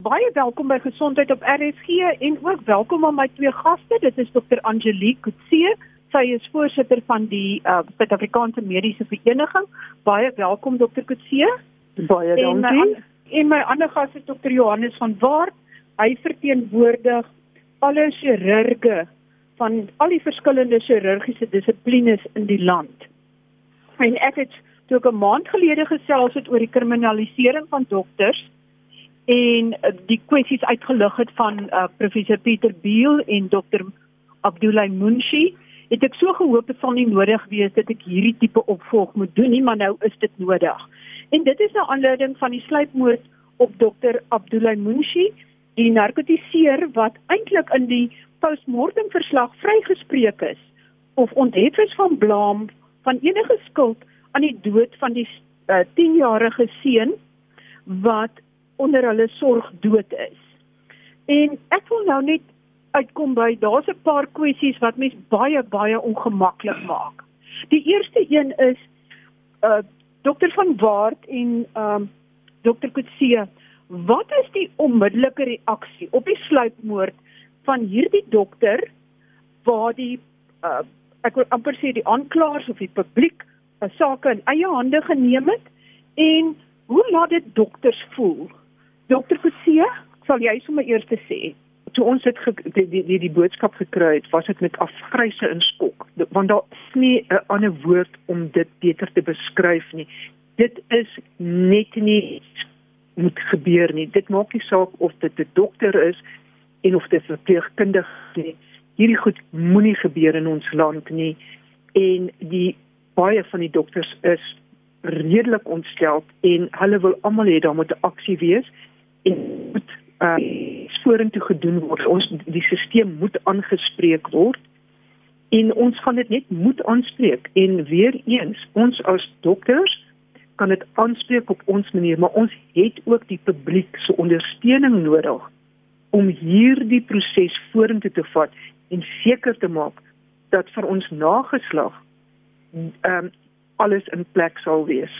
Baie welkom by Gesondheid op RSG en ook welkom aan my twee gaste. Dit is Dr. Angelique Kutse. Sy is voorsitter van die uh, Suid-Afrikaanse Mediese Vereniging. Baie welkom Dr. Kutse. Baie dankie. En my, en my ander gas is Dr. Johannes van Waart. Hy verteenwoordig alle chirurge van al die verskillende chirurgiese dissiplines in die land. En ek het toe 'n maand gelede gesels het oor die kriminalisering van dokters en uh, die kwessies uitgelig het van uh, professor Pieter Biel en dokter Abdullah Munshi het ek so gehoop dit sal nie nodig wees dat ek hierdie tipe opvolg moet doen nie maar nou is dit nodig. En dit is 'n aanleiding van die sluipmoord op dokter Abdullah Munshi die narkotiseer wat eintlik in die postmortem verslag vrygespreek is of onthef is van blame van enige skuld aan die dood van die 10-jarige uh, seun wat onder hulle sorg dood is. En ek wil nou net uitkom by daar's 'n paar kwessies wat mens baie baie ongemaklik maak. Die eerste een is uh dokter van Waart en um dokter Kutse, wat is die onmiddellike reaksie op die sluipmoord van hierdie dokter waar die uh ek wil amper sê die aanklaers of die publiek 'n saak in eie hande geneem het en hoe laat dit dokters voel? Dokter Forsie, sal jy sommer eers te sê? Toe ons dit die die die, die boodskap gekry het, was dit met afgryse in skok, want daar is nie 'n ander woord om dit beter te beskryf nie. Dit is net nie moet gebeur nie. Dit maak nie saak of dit 'n dokter is en of dit 'n verpleegkundige is. Hierdie goed moenie gebeur in ons land nie en die baie van die dokters is redelik ontstel en hulle wil almal hê daar moet 'n aksie wees en moet uh vorentoe gedoen word. Ons die stelsel moet aangespreek word en ons gaan dit net moet aanspreek en weer eens ons as dokters kan dit aanspreek op ons manier, maar ons het ook die publiek se ondersteuning nodig om hierdie proses vorentoe te vat en seker te maak dat vir ons nageslag ehm um, alles in plek sal wees.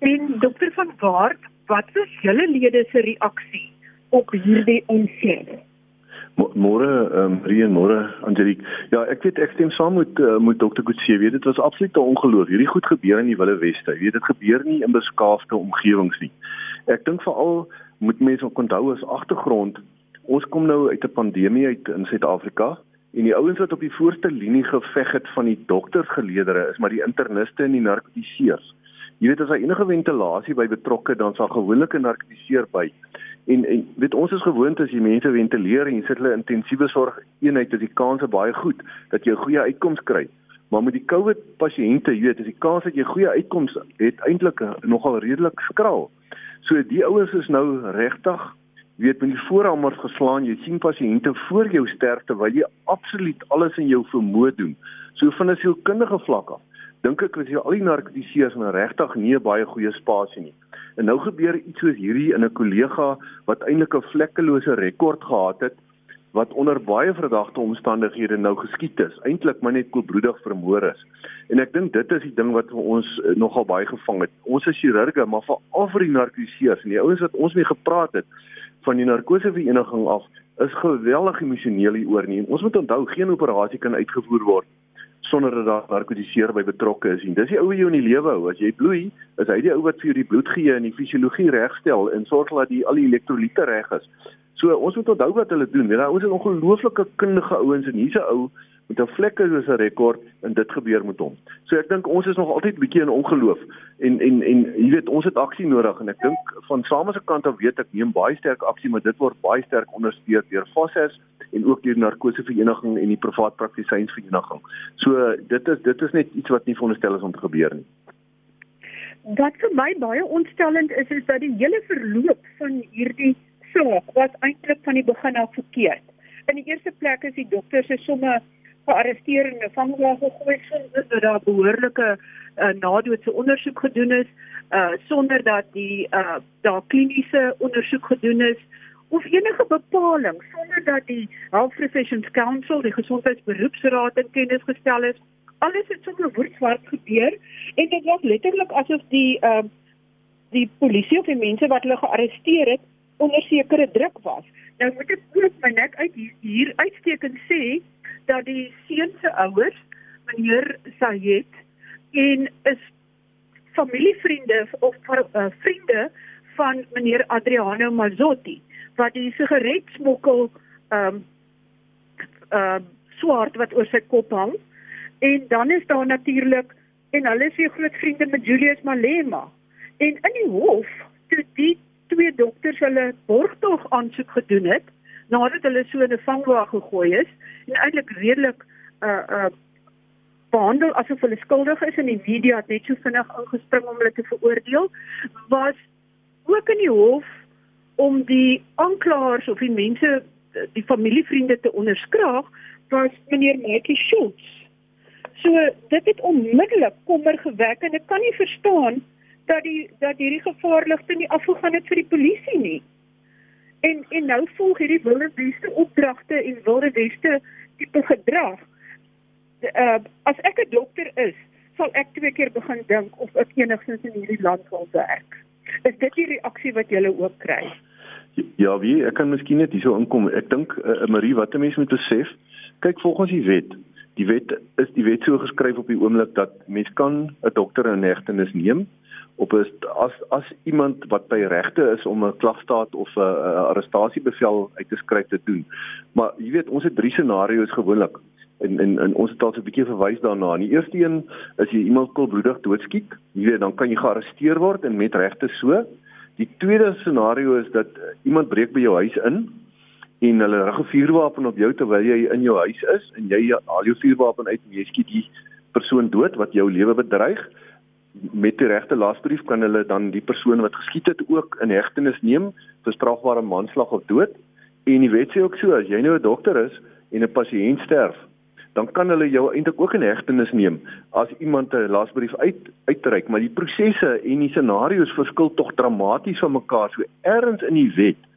En dokter van Waart, wat was julle lede se reaksie op hierdie onseë? Môre, ehm um, Rien, môre Angelique. Ja, ek weet ek stem saam met uh, met dokter Kutse. Weet dit was absoluut 'n ongeloof. Hierdie goed gebeur in die Wille Weste. Weet dit gebeur nie in beskaafde omgewings nie. Ek dink veral moet mense onthou as agtergrond, ons kom nou uit 'n pandemie uit in Suid-Afrika en die ouens wat op die voorste linie geveg het van die doktersgeleedere is maar die interniste en die narkotiseers. Jy weet as daar enige ventilasie by betrokke dan sal gewoonlik 'n narkotiseer by. En en weet ons is gewoond as jy mense ventileer en jy sit hulle intensiewe sorg eenheid dat die kans is baie goed dat jy 'n goeie uitkoms kry. Maar met die COVID pasiënte, jy weet, as die kans dat jy goeie uitkoms het eintlik nogal redelik skraal. So die ouens is nou regtig weet met die voorhamers geslaan, jy sien pasiënte voor jou sterf terwyl jy absoluut alles in jou vermoë doen. So van 'n sielkundige vlak af dink ek as jy al die narkotiseers nou regtig nie 'n baie goeie spasie nie. En nou gebeur iets soos hierdie in 'n kollega wat eintlik 'n vlekkelose rekord gehad het wat onder baie verdagte omstandighede nou geskiet is, eintlik maar net koelbloedig vermoor is. En ek dink dit is die ding wat vir ons uh, nogal baie gevang het. Ons is chirurge, maar veral vir die narkotiseers en die ouens wat ons mee gepraat het van die narkosevereniging af is geweldig emosioneel hieroor nie. Ons moet onthou geen operasie kan uitgevoer word sonder dat daar narkotiseer by betrokke is. En dis die ou wat jou in die lewe hou. As jy bloei, is hy die ou wat vir jou die bloed gee en die fisiologie regstel en sorg dat die al die elektrolyte reg is. So ons moet onthou wat hulle doen. Weet jy, ons is ongelooflike kundige ouens en hier's 'n ou met 'n vlekke soos 'n rekord en dit gebeur met hom. So ek dink ons is nog altyd bietjie in ongeloof en en en jy weet ons het aksie nodig en ek dink van Same se kant af weet ek neem baie sterk aksie maar dit word baie sterk ondersteun deur FOSSES en ook deur narkosevereniging en die privaat praktisynsvereniging. So dit is dit is net iets wat nie veronderstel is om te gebeur nie. Wat vir my baie ontstellend is is dat die hele verloop van hierdie saak was eintlik van die begin af verkeerd. In die eerste plek is die dokter se somme gearresteer en gevangenes gegooi sonder dat daar behoorlike uh, nadoetse ondersoek gedoen is, uh sonder dat die uh daar kliniese ondersoek gedoen is of enige bepaling sonder dat die Health Professions Council, die gesondheidsberoepsraad in kennis gestel is. Alles het sommer woordswart gebeur en dit was letterlik asof die uh die polisie of die mense wat hulle gearresteer het onder sekere druk was. Nou moet ek ook my nek uit hier, hier uitsteek en sê dat die seun se ouers, meneer Sayed, en is familievriende of uh, vriende van meneer Adriano Mazzotti wat die sigaretsmokkel ehm um, ehm uh, swart wat oor sy kop hang. En dan is daar natuurlik en hulle is weer groot vriende met Julius Malema. En in die hof toe die twee dokters hulle borgtog aansoek gedoen het nadat hulle so in 'n vangwa gegooi is en eintlik redelik uh uh behandel asof hulle skuldig is en die media het net so vinnig ingespring om hulle te veroordeel was ook in die hof om die aanklaers of die mense die familievriende te onderskraag was meneer Matthie Schultz. So dit het onmiddellik kommer gewek en ek kan nie verstaan dat die dat hierdie gevaarligte nie afgegaan het vir die polisie nie. En en nou volg hierdie wilde weste opdragte en wilde weste tipe gedrag. Uh, as ek 'n dokter is, sal ek twee keer begin dink of ek enigsins in hierdie land wil werk. Is dit die reaksie wat jy ook kry? Ja, wie ek kan miskien net hierso inkom. Ek dink uh, Marie, wat 'n mens moet besef, kyk volgens die wet. Die wet is die wet so geskryf op die oomblik dat mens kan 'n dokter in hegtenis neem op is as as iemand wat by regte is om 'n klagstaat of 'n arrestasiebevel uit te skryf te doen. Maar jy weet, ons het drie scenario's gewoonlik en en en ons het al so 'n bietjie verwys daarna. Die eerste een is jy iemand koelbloedig doodskiet, jy weet, dan kan jy gearresteer word en met regte so. Die tweede scenario is dat iemand breek by jou huis in en hulle rig 'n vuurwapen op jou terwyl jy in jou huis is en jy haal jou vuurwapen uit en jy skiet die persoon dood wat jou lewe bedreig met die regte lasbrief kan hulle dan die persoon wat geskiet het ook in hegtenis neem vir strafbare manslag of dood. En die wet sê ook so as jy nou 'n dokter is en 'n pasiënt sterf dan kan hulle jou eintlik ook in hegtenis neem as iemand 'n lasbrief uit uitreik. Maar die prosesse en die scenario's verskil tog dramaties van mekaar. So ergens in die wet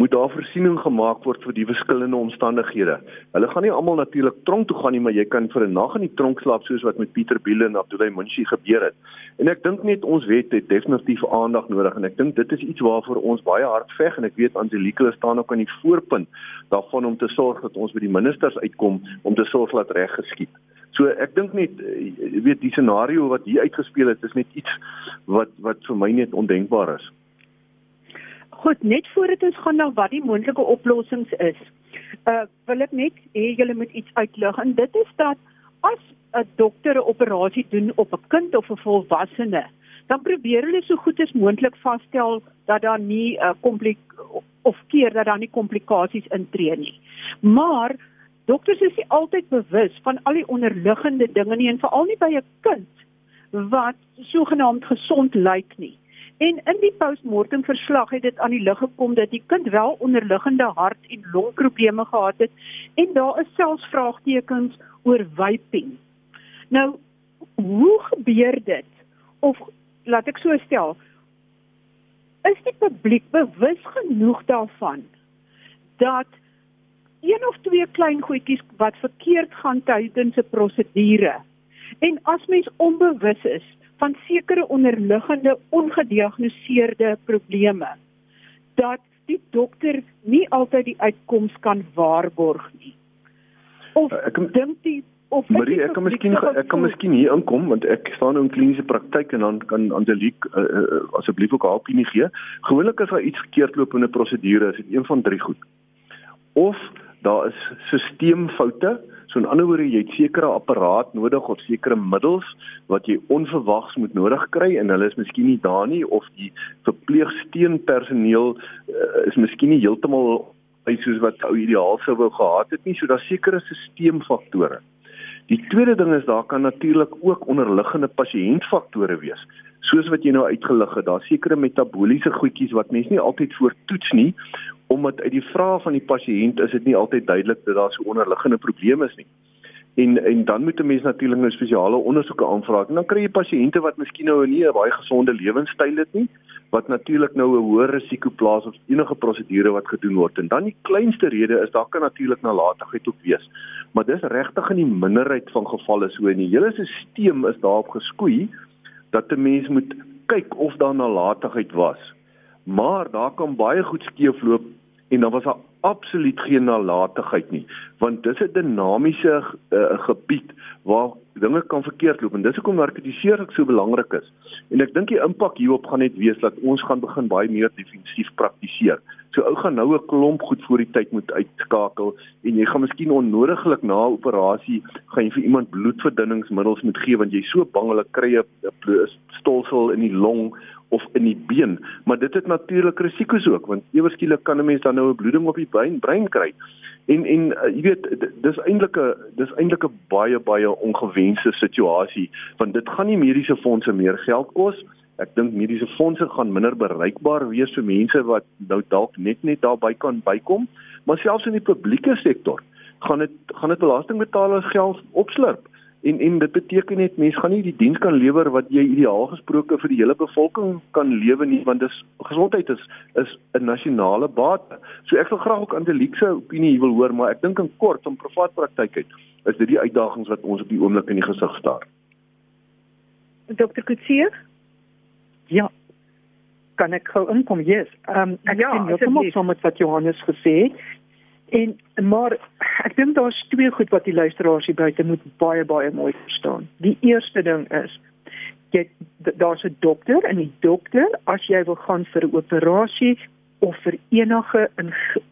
moet daar voorsiening gemaak word vir die verskillende omstandighede. Hulle gaan nie almal natuurlik tronk toe gaan nie, maar jy kan vir 'n nag in die tronk slaap soos wat met Pieter Biele en Abdullah Munshi gebeur het. En ek dink net ons wet het definitief aandag nodig en ek dink dit is iets waarvoor ons baie hard veg en ek weet Angelique staan ook aan die voorpunt daarvan om te sorg dat ons by die ministers uitkom om te sorg dat reg geskied. So ek dink net eh, jy weet die scenario wat hier uitgespeel het is net iets wat wat vir my net ondenkbaar is. Goed, net voordat ons gaan na wat die moontlike oplossings is. Uh wil ek net hê julle moet iets uitlig en dit is dat as 'n dokter 'n operasie doen op 'n kind of 'n volwassene, dan probeer hulle so goed as moontlik vasstel dat daar nie 'n uh, komplik of keer dat daar nie komplikasies intree nie. Maar dokters is nie altyd bewus van al die onderliggende dinge nie en veral nie by 'n kind wat sogenaamd gesond lyk nie. En in die postmortem verslag het dit aan die lig gekom dat die kind wel onderliggende hart- en longprobleme gehad het en daar is selfs vraagtekens oor vaping. Nou, hoe gebeur dit? Of laat ek so stel, is die publiek bewus genoeg daarvan dat een of twee klein goedjies wat verkeerd gaan tydens 'n prosedure en as mens onbewus is van sekere onderliggende ongediagnoseerde probleme dat die dokter nie altyd die uitkoms kan waarborg nie. Of ek dink die of Marie, ek kan miskien ek kan miskien hier inkom want ek staan nou in kliniese praktyk en dan kan Angelique uh, uh, asseblief ook haar opinie gee. Gewoonlik as daar iets verkeerd loop in 'n prosedure, is dit een van drie goed. Of daar is stelselfoute So in ander woorde, jy het sekere apparaat nodig of sekere middels wat jy onverwags moet nodig kry en hulle is miskien nie daar nie of die verpleegsteunpersoneel uh, is miskien nie heeltemal by soos wat ou ideaal sou wou gehad het nie. So daar's sekere stelselfaktore. Die tweede ding is daar kan natuurlik ook onderliggende pasiëntfaktore wees. Soos wat jy nou uitgelig het, daar sekere metabooliese goedjies wat mens nie altyd voortoets nie omdat uit die vrae van die pasiënt is dit nie altyd duidelik dat daar so onderliggende probleme is nie. En en dan moet 'n mens natuurlik nou spesiale ondersoeke aanvra. En dan kry jy pasiënte wat miskien nou nie 'n baie gesonde lewenstyl het nie, wat natuurlik nou 'n hoër risiko plaas op enige prosedure wat gedoen word. En dan die kleinste rede is daar kan natuurlik nalatigheid ook wees. Maar dis regtig in die minderheid van gevalle so en die hele stelsel is daarop geskoei dat 'n mens moet kyk of daar nalatigheid was. Maar daar kan baie goed skeefloop en dan was daar absoluut geen nalatigheid nie want dis 'n dinamiese uh, gebied waar dinge kan verkeerd loop en dis hoekom narkotisering so belangrik is. En ek dink die impak hierop gaan net wees dat ons gaan begin baie meer defensief praktiseer. So ou gaan nou 'n klomp goed voor die tyd moet uitskakel en jy gaan miskien onnodiglik na 'n operasie gaan jy vir iemand bloedverdunningsmiddels moet gee want jy's so bang hulle kry 'n stolsel in die long of in die been, maar dit het natuurlike risiko's ook want ewe skielik kan 'n mens dan nou 'n bloeding op die brein brein kry. En en uh, jy weet dis eintlik 'n dis eintlik 'n baie baie ongewenste situasie want dit gaan nie mediese fondse meer geld kos. Ek dink mediese fondse gaan minder bereikbaar wees vir mense wat nou dalk net net daarby kan bykom, maar selfs in die publieke sektor gaan dit gaan dit belastingbetalers geld opslurp. En en dit beteken net mense gaan nie die diens kan lewer wat jy ideaal gesproke vir die hele bevolking kan lewe nie want dis gesondheid is is 'n nasionale bate. So ek wil graag ook Angelique se opinie wil hoor, maar ek dink in kort om privaat praktyk uit is dit die uitdagings wat ons op die oomblik in die gesig staar. Dr. Kutsie? Ja. Kan ek gou inkom? Yes. Ehm um, ek ja, sien heeltemal saam met wat Johannes gesê het. En maar ek dink daar's twee goed wat die luisteraars hier buite moet baie baie mooi verstaan. Die eerste ding is jy daar's 'n dokter en die dokter as jy wil gaan vir 'n operasie of vir enige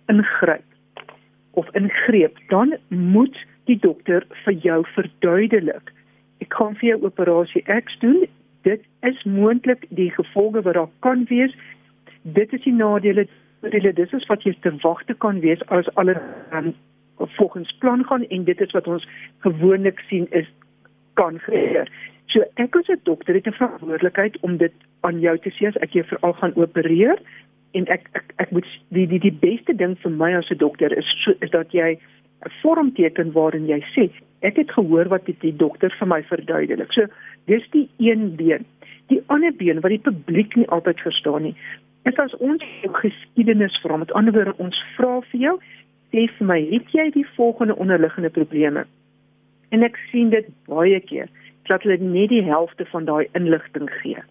ingryp of ingreep, dan moet die dokter vir jou verduidelik. Ek kan vir jou operasie X doen. Dit is moontlik die gevolge wat daar kan wees. Dit is die nadele hulle dis is wat jy te wagte kan wees as alles um, volgens plan gaan en dit is wat ons gewoonlik sien is kan gebeur. So ek as 'n dokter het 'n verantwoordelikheid om dit aan jou te sê as ek jou veral gaan opereer en ek ek ek moet die die die beste ding vir my as 'n dokter is so, is dat jy 'n vorm teken waarin jy sê ek het gehoor wat die, die dokter vir my verduidelik. So dis die een been. Die ander been wat die publiek nie altyd verstaan nie, Dit as ons jou geskiedenis vra, met ander woorde ons vra vir jou, sê vir my, het jy die volgende onderliggende probleme? En ek sien dit baie keer dat hulle net die helfte van daai inligting gee.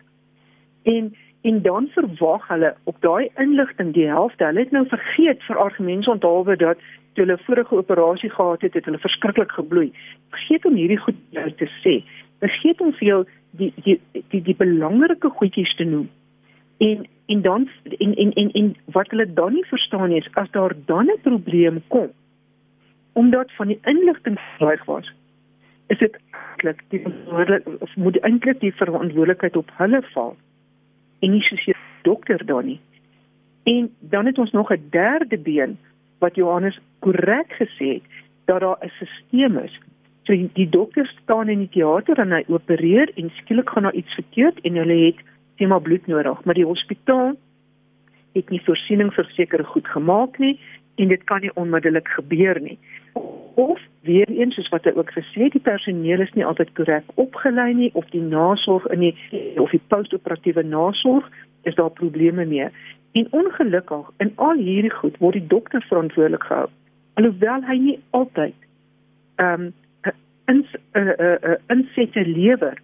En en dan verwag hulle op daai inligting die helfte. Hulle het nou vergeet vir argumente onthaalwe dat toe hulle vorige operasie gehad het, het hulle verskriklik gebloei. Vergeet om hierdie goed te sê. Vergeet om vir jou die die die die belangrike goedjies te noem En en dan en en en, en wat hulle dan nie verstaan is as daar dan 'n probleem kom omdat van die inligting reg was is dit eintlik die verantwoordelik of moet eintlik die verantwoordelikheid op hulle val en nie die dokter dan nie. En dan het ons nog 'n derde been wat Johannes korrek gesê het dat daar 'n stelsel is. So die, die dokter staan in die teater en hy opereer en skielik gaan daar iets verkeerd en hulle het tema bloed nodig, maar die hospitaal het nie voorsiening vir sekere goed gemaak nie en dit kan nie onmiddellik gebeur nie. Of weer eens soos wat hy ook gesê het, die personeel is nie altyd korrek opgelei nie of die nasorg in die of die postoperatiewe nasorg is daar probleme mee. En ongelukkig in al hierdie goed word die dokter verantwoordelik gehou. Alhoewel hy nie altyd ehm um, 'n uh, uh, uh, insette lewer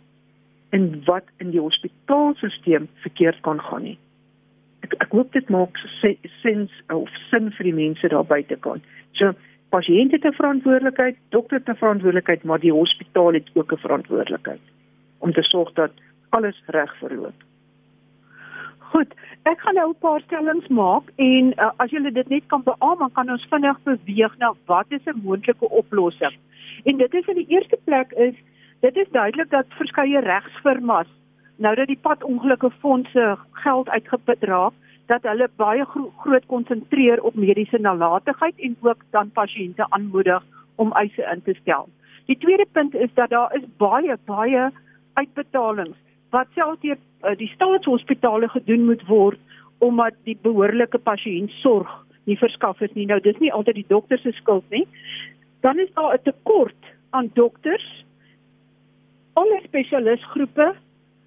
in wat in die hospitaalstelsel verkeerd kan gaan nie. Ek ek hoop dit maak sens of sin vir die mense daar buite kan. So pasiënte 'n verantwoordelikheid, dokter 'n verantwoordelikheid, maar die hospitaal het ook 'n verantwoordelikheid om te sorg dat alles reg verloop. Goed, ek gaan nou 'n paar stellings maak en uh, as julle dit net kan beamoen, kan ons vinnig beweeg na wat is 'n moontlike oplossing. En dit is in die eerste plek is Dit is duidelik dat verskeie regsfirmas nou dat die padongelukke fondse geld uitgeput raak, dat hulle baie gro groot konsentreer op mediese nalatigheid en ook dan pasiënte aanmoedig om eise in te stel. Die tweede punt is dat daar is baie baie uitbetalings wat selfs deur uh, die staatshospitale gedoen moet word omdat die behoorlike pasiëntsorg nie verskaf is nie. Nou dis nie altyd die dokter se skuld nie. Dan is daar 'n tekort aan dokters alle spesialisgroepe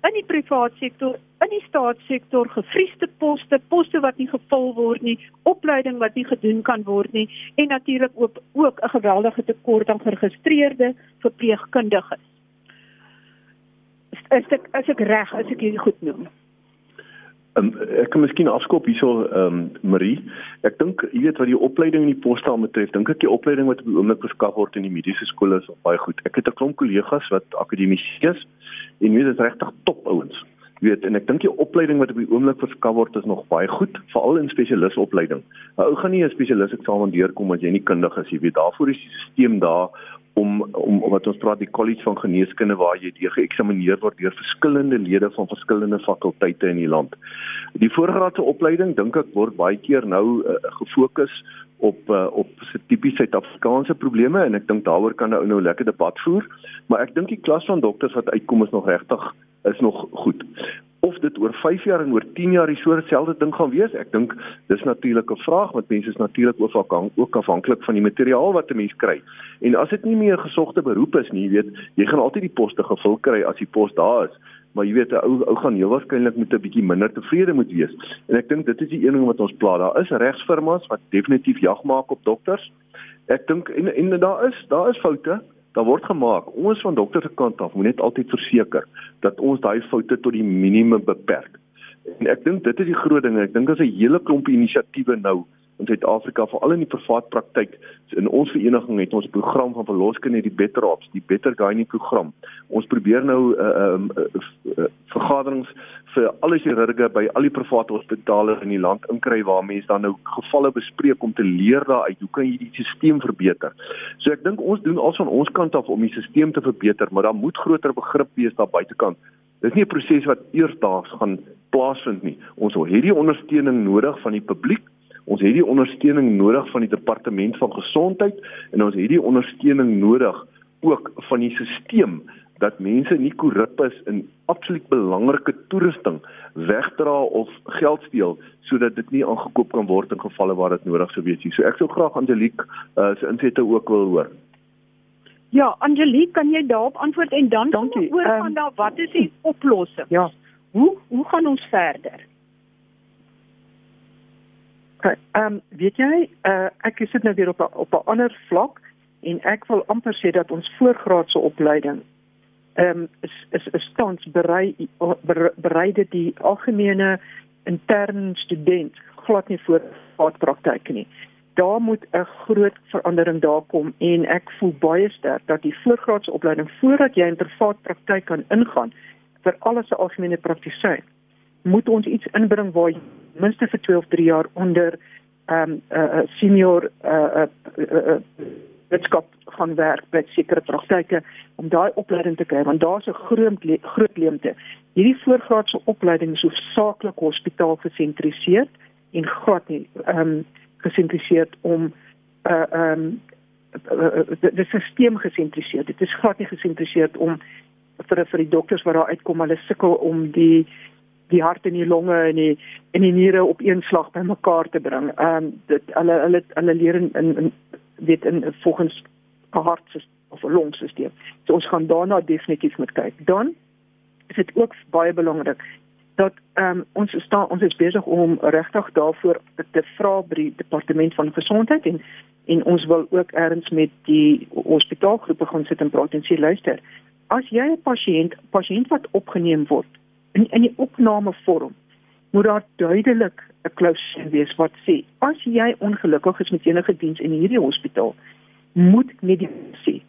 in die private sektor, in die staatssektor, gefriesde poste, poste wat nie gevul word nie, opleiding wat nie gedoen kan word nie en natuurlik ook ook 'n geweldige tekort aan geregistreerde verpleegkundiges. Is ek as ek reg as ek hierdie goed noem. Um, ek kan miskien afskop hierso ehm um, Marie. Ek dink jy weet wat die opleiding in die postaal betref, dink ek die opleiding wat op die oomblik verskaf word in die mediese skole is baie goed. Ek het 'n klomp kollegas wat akademisies en jy weet dit is regtig top ouens weet en ek dink die opleiding wat op die oomblik verskaf word is nog baie goed veral in spesialisopleiding. Nou ou gaan nie 'n spesialis eksamen deurkom as jy nie kundig is, jy weet daarvoor is die stelsel daar om om wat ons praat die college van geneeskunde waar jy deur geëksamineer word deur verskillende lede van verskillende fakulteite in die land. Die voorgraadse opleiding dink ek word baie keer nou uh, gefokus op uh, op se tipies Suid-Afrikaanse probleme en ek dink daaroor kan nou nou lekker debat voer, maar ek dink die klas van dokters wat uitkom is nog regtig is nog goed. Of dit oor 5 jaar en oor 10 jaar dieselfde ding gaan wees, ek dink dis natuurlik 'n vraag wat mense is natuurlik ook afhang ook afhanklik van die materiaal wat 'n mens kry. En as dit nie meer gesogte beroep is nie, jy weet, jy gaan altyd die poste gevul kry as die pos daar is. Maar jy weet 'n ou ou gaan heel waarskynlik met 'n bietjie minder tevrede moet wees. En ek dink dit is die een ding wat ons pla. Daar is regsfirmas wat definitief jag maak op dokters. Ek dink en en daar is daar is foute daar word gemaak. Ons van dokter se kant af moet net altyd verseker dat ons daai foute tot die minimum beperk. En ek dink dit is die groot ding. Ek dink daar's 'n hele klomp inisiatiewe nou in Suid-Afrika veral in die privaat praktyk. In ons vereniging het ons program van verloskunde, die Better Ops, die Better Gynae program. Ons probeer nou 'n uh, um, uh, uh, uh, vergaderings vir al die chirurge by al die private hospitale in die land inkry waar mense dan nou gevalle bespreek om te leer daaruit hoe kan jy die stelsel verbeter. So ek dink ons doen alles van ons kant af om die stelsel te verbeter, maar daar moet groter begrip wees daar buitekant. Dis nie 'n proses wat eersdaags gaan plaasvind nie. Ons wil hierdie ondersteuning nodig van die publiek Ons het die ondersteuning nodig van die departement van gesondheid en ons het die ondersteuning nodig ook van die stelsel dat mense nie korrup is in absoluut belangrike toerusting wegdra of geld steel sodat dit nie aangekoop kan word in gevalle waar dit nodig sou wees nie. So ek sou graag Angelique uh, se insette ook wil hoor. Ja, Angelique, kan jy daarop antwoord en dan Dankie. oor Ehm, van daar wat is die oplossing? Ja. Hoe hoe gaan ons verder? Ehm um, weet jy, uh, ek sit nou weer op 'n op 'n ander vlak en ek wil amper sê dat ons voorgraadse opleiding ehm um, is is is tans berei ber, bereide die algemene intern student glad nie voor praktyk nie. Daar moet 'n groot verandering daar kom en ek voel baie sterk dat die voorgraadse opleiding voordat jy in privaat praktyk kan ingaan vir alles 'n algemene praktisyn moet ons iets inbring waar jy minstens vir 12 3 jaar onder ehm um, 'n uh, senior eh uh, uh, uh, wetenskap gaan werk by sekere praktyke om daai opleiding te kry want daar's 'n groot le groot leemte. Hierdie voorgraadse opleiding is hoofsaaklik hospitaal gesentriseerd en glad nie ehm um, gesentriseerd om uh ehm um, die stelsel gesentriseerd. Dit is glad nie gesentriseerd om vir vir die dokters wat daar uitkom, hulle sukkel om die die hart en die longe en die en die niere op een slag bymekaar te bring. Ehm um, dit hulle hulle hulle leer in in, in weet in volgens 'n hart of 'n longstelsel. So ons gaan daarna definitief moet kyk. Dan is dit ook baie belangrik dat um, ons staan ons is besig om regtig daarvoor te vra by die departement van gesondheid en en ons wil ook erns met die hospitaalgroepe gaan sit en praat en sê luister as jy 'n pasiënt pasiënt wat opgeneem word in in die opname vorm moet daar duidelik 'n klousule wees wat sê as jy ongelukkig is met enige diens in hierdie hospitaal moet medikasie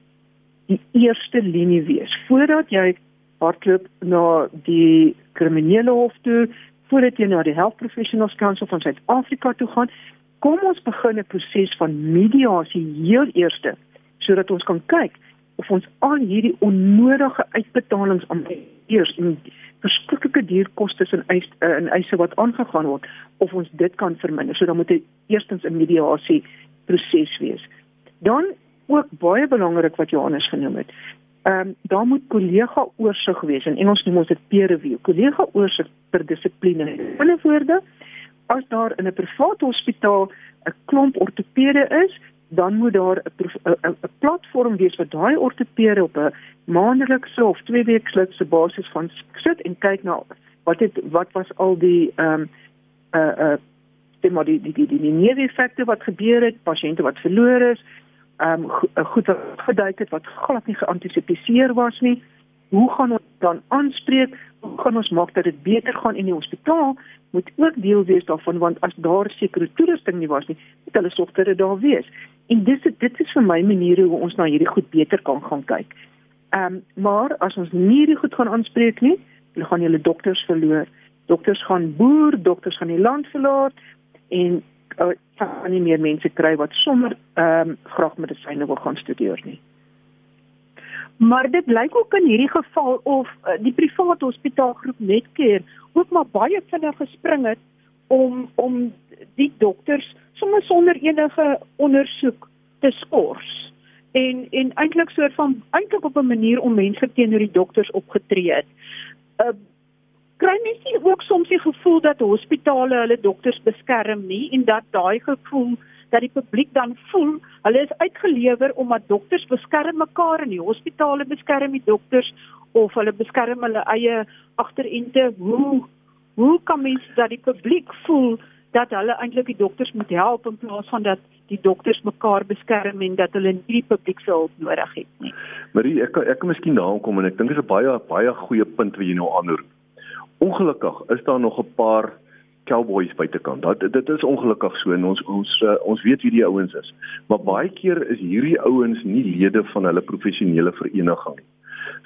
die eerste linie wees. Voordat jy hardloop na die kriminele hof toe voordat jy na die Health Professionals Council van Suid-Afrika toe gaan kom ons begin 'n proses van mediasie heel eerste sodat ons kan kyk of ons al hierdie onnodige uitbetalings aan eers en verskriklike dierkostes en eis en eise wat aangegaan word of ons dit kan verminder. So dan moet dit eerstens 'n mediasie proses wees. Dan ook baie belangrik wat Johannes genoem het. Ehm um, daar moet kollega oorsig wees en Engels noem ons dit peer review. Kollega oorsig per dissipline. In ander woorde, as daar in 'n privaat hospitaal 'n klomp ortopede is, dan moet daar 'n platform wees vir daai ortopede op 'n maandelikse of tweeweeklikse basis van sit en kyk na wat het wat was al die ehm um, uh uh die die die die die neeweffekte wat gebeur het, pasiënte wat verloor is, ehm um, go, goed wat geduik het wat glad nie geantisipeer was nie. Hoe gaan ons dan aanspreek? Gaan ons maak dat dit beter gaan in die hospitaal moet ook deel wees daarvan want as daar sekere toerusting nie was nie, moet hulle dat dit daar wees. En dis dit is vir my maniere hoe ons na hierdie goed beter kan gaan kyk. Ehm um, maar as ons nie hierdie goed gaan aanspreek nie, dan gaan julle dokters verloor. Dokters gaan boer, dokters gaan die land verlaat en uh, gaan nie meer mense kry wat sommer ehm um, graag medisyne wil gaan studeer nie. Maar dit lyk ook in hierdie geval of uh, die private hospitaalgroep Netcare ook maar baie vinnig gespring het om om die dokters sommer sonder enige ondersoek te skors en en eintlik soort van eintlik op 'n manier om mense teenoor die dokters opgetree het. Uh kry mens nie ook soms die gevoel dat hospitale hulle dokters beskerm nie en dat daai gevoel dat die publiek dan voel hulle is uitgelewer omdat dokters beskerm mekaar in die hospitale beskerm die dokters of hulle beskerm hulle eie agterente hoe hoe kan mens dat die publiek voel dat hulle eintlik die dokters moet help in plaas van dat die dokters mekaar beskerm en dat hulle nie die publiek se hulp nodig het nie. Marie, ek ek kan miskien daarom kom en ek dink dit is 'n baie baie goeie punt wat jy nou aanroep. Ongelukkig is daar nog 'n paar cowboys buitekant. Dat dit is ongelukkig so en ons ons uh, ons weet wie die ouens is. Maar baie keer is hierdie ouens nie lede van hulle professionele vereniging nie.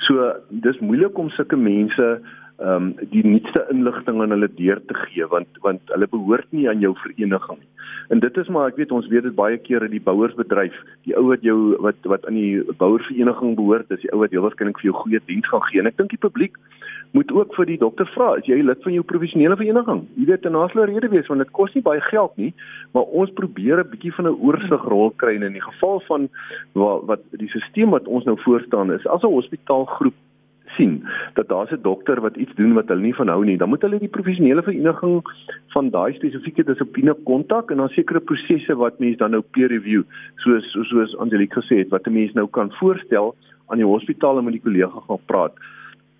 So dis moeilik om sulke mense ehm um, die nuutste inligting aan hulle deur te gee want want hulle behoort nie aan jou vereniging nie. En dit is maar ek weet ons weet dit baie keer in die bouersbedryf, die ou wat jou wat wat aan die bouervereniging behoort, is die ou wat heel waarskynlik vir jou goeie diens gaan gee. En ek dink die publiek moet ook vir die dokter vra, is jy lid van jou professionele vereniging? Jy weet 'n nasionale rede wees want dit kos nie baie geld nie, maar ons probeer 'n bietjie van 'n oorsigrol kry in die geval van wat, wat die stelsel wat ons nou voorstaan is as 'n hospitaalgroep sien dat daar's 'n dokter wat iets doen wat hulle nie van hou nie, dan moet hulle die professionele vereniging van daai spesifieke dissipline kontak en dan sekere prosesse wat mense dan nou peer review, soos soos Angelique gesê het, wat 'n mens nou kan voorstel aan die hospitaal en met die kollega gaan praat.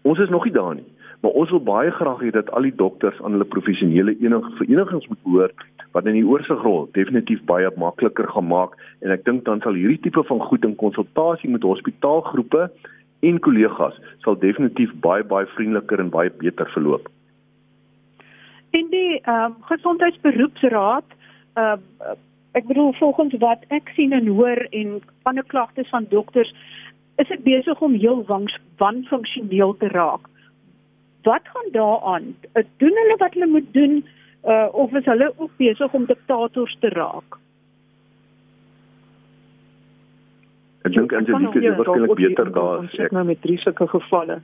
Ons is nog nie daar nie, maar ons wil baie graag hê dat al die dokters aan hulle professionele verenigings moet behoort wat in die oorsigrol definitief baie makliker gemaak en ek dink dan sal hierdie tipe van goed in konsultasie met hospitaalgroepe en kollegas sal definitief baie baie vriendeliker en baie beter verloop. In die ehm uh, gesondheidsberoepsraad ehm uh, ek bedoel volgens wat ek sien en hoor en ander klagtes van dokters is dit besig om heel wangs wanfunksioneel te raak. Wat gaan daaraan? Doen hulle wat hulle moet doen uh, of is hulle ook besig om diktators te raak? Ek dink Angelique is waarskynlik beter daar as ek nou met drie sulke gevalle.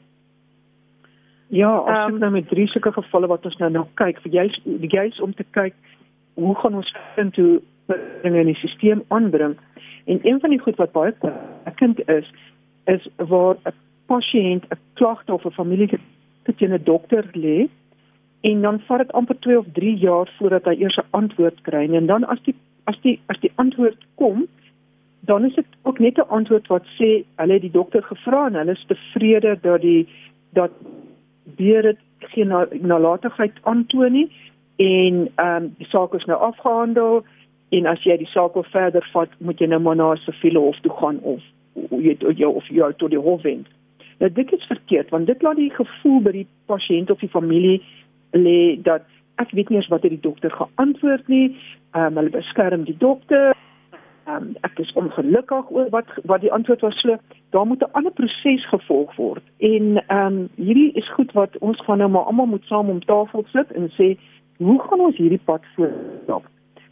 Ja, as um, nou met drie sulke gevalle wat ons nou nou kyk, vir juis die juis om te kyk hoe gaan ons vind hoe dinge in die stelsel aanbring. En een van die goed wat baie bekend is, is waar 'n pasiënt 'n klagte of 'n familie teen 'n dokter lê en dan vat dit amper 2 of 3 jaar voordat hy eers 'n antwoord kry. En dan as die as die as die antwoord kom dan is dit ook net 'n antwoord wat sê hulle het die dokter gevra en hulle is tevrede dat die dat weer dit geen nalatigheid aantoon nie en ehm um, die saak is nou afgehandel en as jy die saak verder vat moet jy nou maar na 'n siviele hof toe gaan of jy jou of jy tot die hof wend. Nou dit is verkeerd want dit laat die gevoel by die pasiënt of die familie lê dat ek weet nie eens wat die dokter geantwoord nie. Ehm um, hulle beskerm die dokter. Ehm um, ek is ongelukkig oor wat wat die antwoord was. So, daar moet 'n ander proses gevolg word. En ehm um, hierdie is goed wat ons gaan nou maar almal moet saam om tafel sit en sê hoe gaan ons hierdie pad voortstap?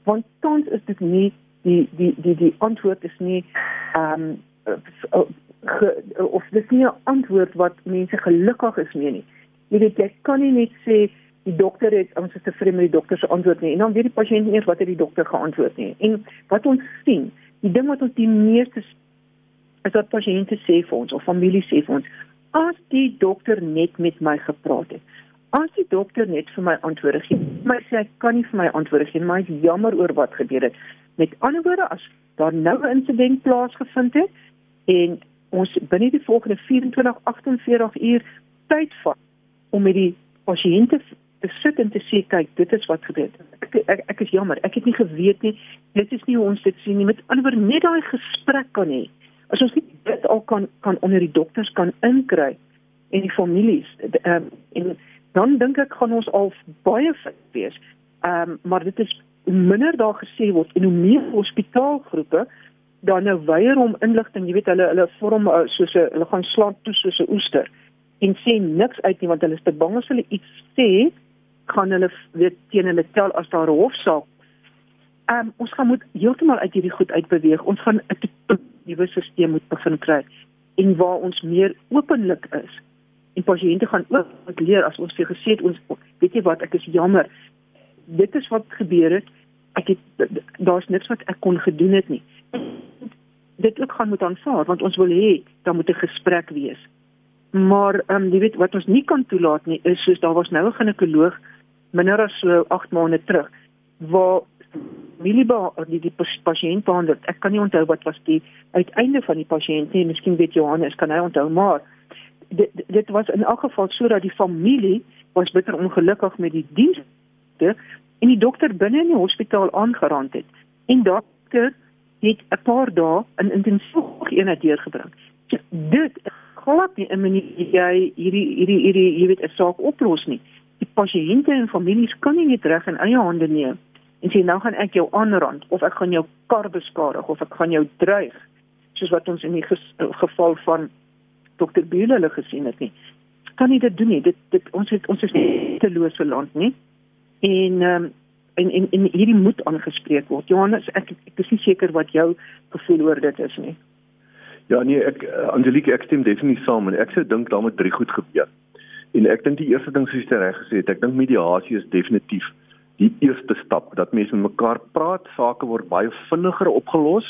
Want tans is dit nie die die die die antwoord is nie ehm um, ge, of dis nie 'n antwoord wat mense gelukkig is mee nie. Jy weet jy kan nie net sê die dokter het ons is tevrede met die dokter se antwoord nie en dan weet die pasiënt nie eers wat het die dokter geantwoord nie. En wat ons sien, die ding wat ons die meeste is dat pasiënte sê vir ons of familie sê vir ons as die dokter net met my gepraat het. As die dokter net vir my antwoorde gee, maar sê hy kan nie vir my antwoorde gee, maar hy is jammer oor wat gebeur het. Met ander woorde, as daar nou 'n insident plaasgevind het, en ons binne die volgende 24 48 uur tyd vat om met die pasiënte te sit en te sê kyk dit is wat gebeur het ek, ek ek is jammer ek het nie geweet nie dit is nie hoe ons dit sien nie met ander net daai gesprek kan hê as ons nie dit al kan kan onder die dokters kan inkry en die families. Ehm um, en dan dink ek gaan ons al baie fit wees. Ehm um, maar dit is minder daar gesê word en hoe meer hospitaalgroepe dan nou weier om inligting, jy weet hulle hulle vorm uh, soos 'n hulle gaan slaan toe soos 'n oester en sê niks uit nie want hulle is te bang as hulle iets sê kan hulle weet teen hulle tel as daar 'n hofsaak. Ehm um, ons gaan moet heeltemal uit hierdie goed uitbeweeg. Ons gaan 'n nuwe stelsel moet begin kry en waar ons meer openlik is. En pasiënte gaan ook leer as ons vir gesê het ons weet jy wat ek is jammer. Dit is wat gebeur het. Ek het daar's niks wat ek kon gedoen het nie. Dit ook gaan moet aanvaar want ons wil hê daar moet 'n gesprek wees. Maar ehm um, jy weet wat ons nie kan toelaat nie is soos daar was nou 'n ginekoloog minder as so 8 maande terug waar Miliba die die pasiënt behandel. Ek kan nie onthou wat was die uiteinde van die pasiënt nie. Miskien weet Johannes kan hy onthou, maar dit dit was in elk geval sodat die familie was bitter ongelukkig met die dienste en die dokter binne in die hospitaal aangerand het. En dokter het 'n paar dae in intensief eenheid deurgebring. Dit glad nie 'n manier jy hierdie hierdie hierdie jy weet 'n saak oplos nie. Die pasiënte en families kan nie net reg in eie hande neem en sê nou gaan ek jou aanrand of ek gaan jou kar beskadig of ek gaan jou dreig soos wat ons in die ges, geval van Dr. Bühle gesien het nie. Kan nie dit doen nie. Dit dit ons het ons is nie te lose land nie. En ehm um, en en en hierdie moet aangespreek word. Johannes, ek ek is nie seker wat jou gevoel oor dit is nie. Ja nee, ek uh, Angelique ek stem definitief saam en ek sou dink daar moet drie goed gebeur. En ek dink die eerste ding soos jy reg gesê het, ek dink mediasie is definitief die eerste stap dat mense met mekaar praat, sake word baie vinniger opgelos.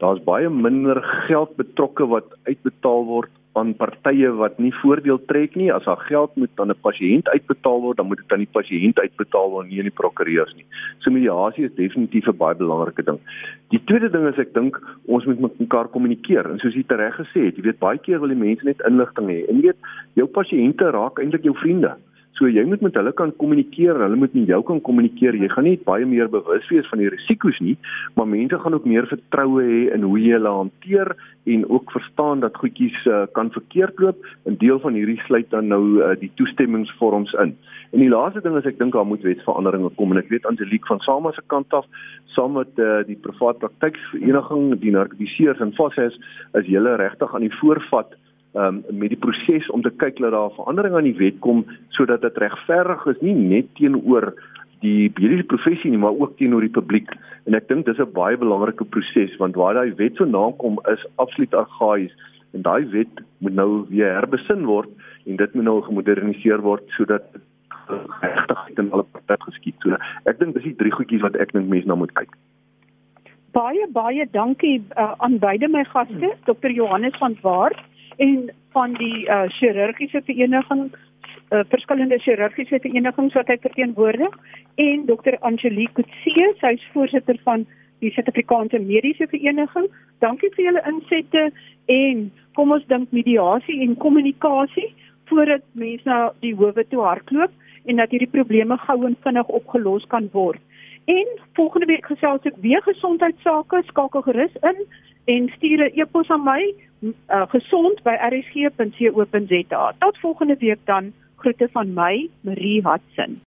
Daar's baie minder geld betrokke wat uitbetaal word aan partye wat nie voordeel trek nie. As daar geld moet aan 'n pasiënt uitbetaal word, dan moet dit aan die pasiënt uitbetaal word, nie aan die prokureurs nie. So mediasie is definitief 'n baie belangrike ding. Die tweede ding is ek dink ons moet met mekaar kommunikeer. En soos jy reg gesê het, jy weet baie keer wil die mense net inligting hê. En jy weet, jou pasiënte raak eintlik jou vriende. So jy moet met hulle kan kommunikeer, hulle moet met jou kan kommunikeer. Jy gaan nie baie meer bewus wees van die risiko's nie, maar mense gaan ook meer vertroue hê in hoe jy hulle hanteer en ook verstaan dat goedjies uh, kan verkeerd loop. 'n Deel van hierdie sluit dan nou uh, die toestemmingsvorms in. En die laaste ding is ek dink daar moet wetsveranderinge kom en ek weet Angelique van Sama se kant af saam met uh, die privaat praktyksvereniging, die narkotiseers en Fosses is hulle regtig aan die voorvat um, met die proses om te kyk dat daar verandering aan die wet kom sodat dit regverdig is nie net teenoor die mediese professie nie maar ook teenoor die publiek en ek dink dis 'n baie belangrike proses want waar daai wet so nakom is absoluut argaïs en daai wet moet nou weer herbesin word en dit moet nou gemoderniseer word sodat regtigheid in alle partye geskied. So ek dink dis die drie goedjies wat ek dink mense na moet kyk. Baie baie dankie uh, aan beide my gaste, Dr. Johannes van Waart en van die uh, chirurgiese vereniging uh, verskillende chirurgiese verenigings wat hy verteenwoordig en Dr Angelique Kutse, sy is voorsitter van die Suid-Afrikaanse Mediese Vereniging. Dankie vir julle insette en kom ons dink mediasie en kommunikasie voordat mense na die howe toe hardloop en dat hierdie probleme gou en vinnig opgelos kan word. En volgende week gesels ek weer gesondheidsake, skakel gerus in en stuur 'n e-pos aan my uh, gesond by rsg.co.za. Tot volgende week dan groete van my Marie Hudson.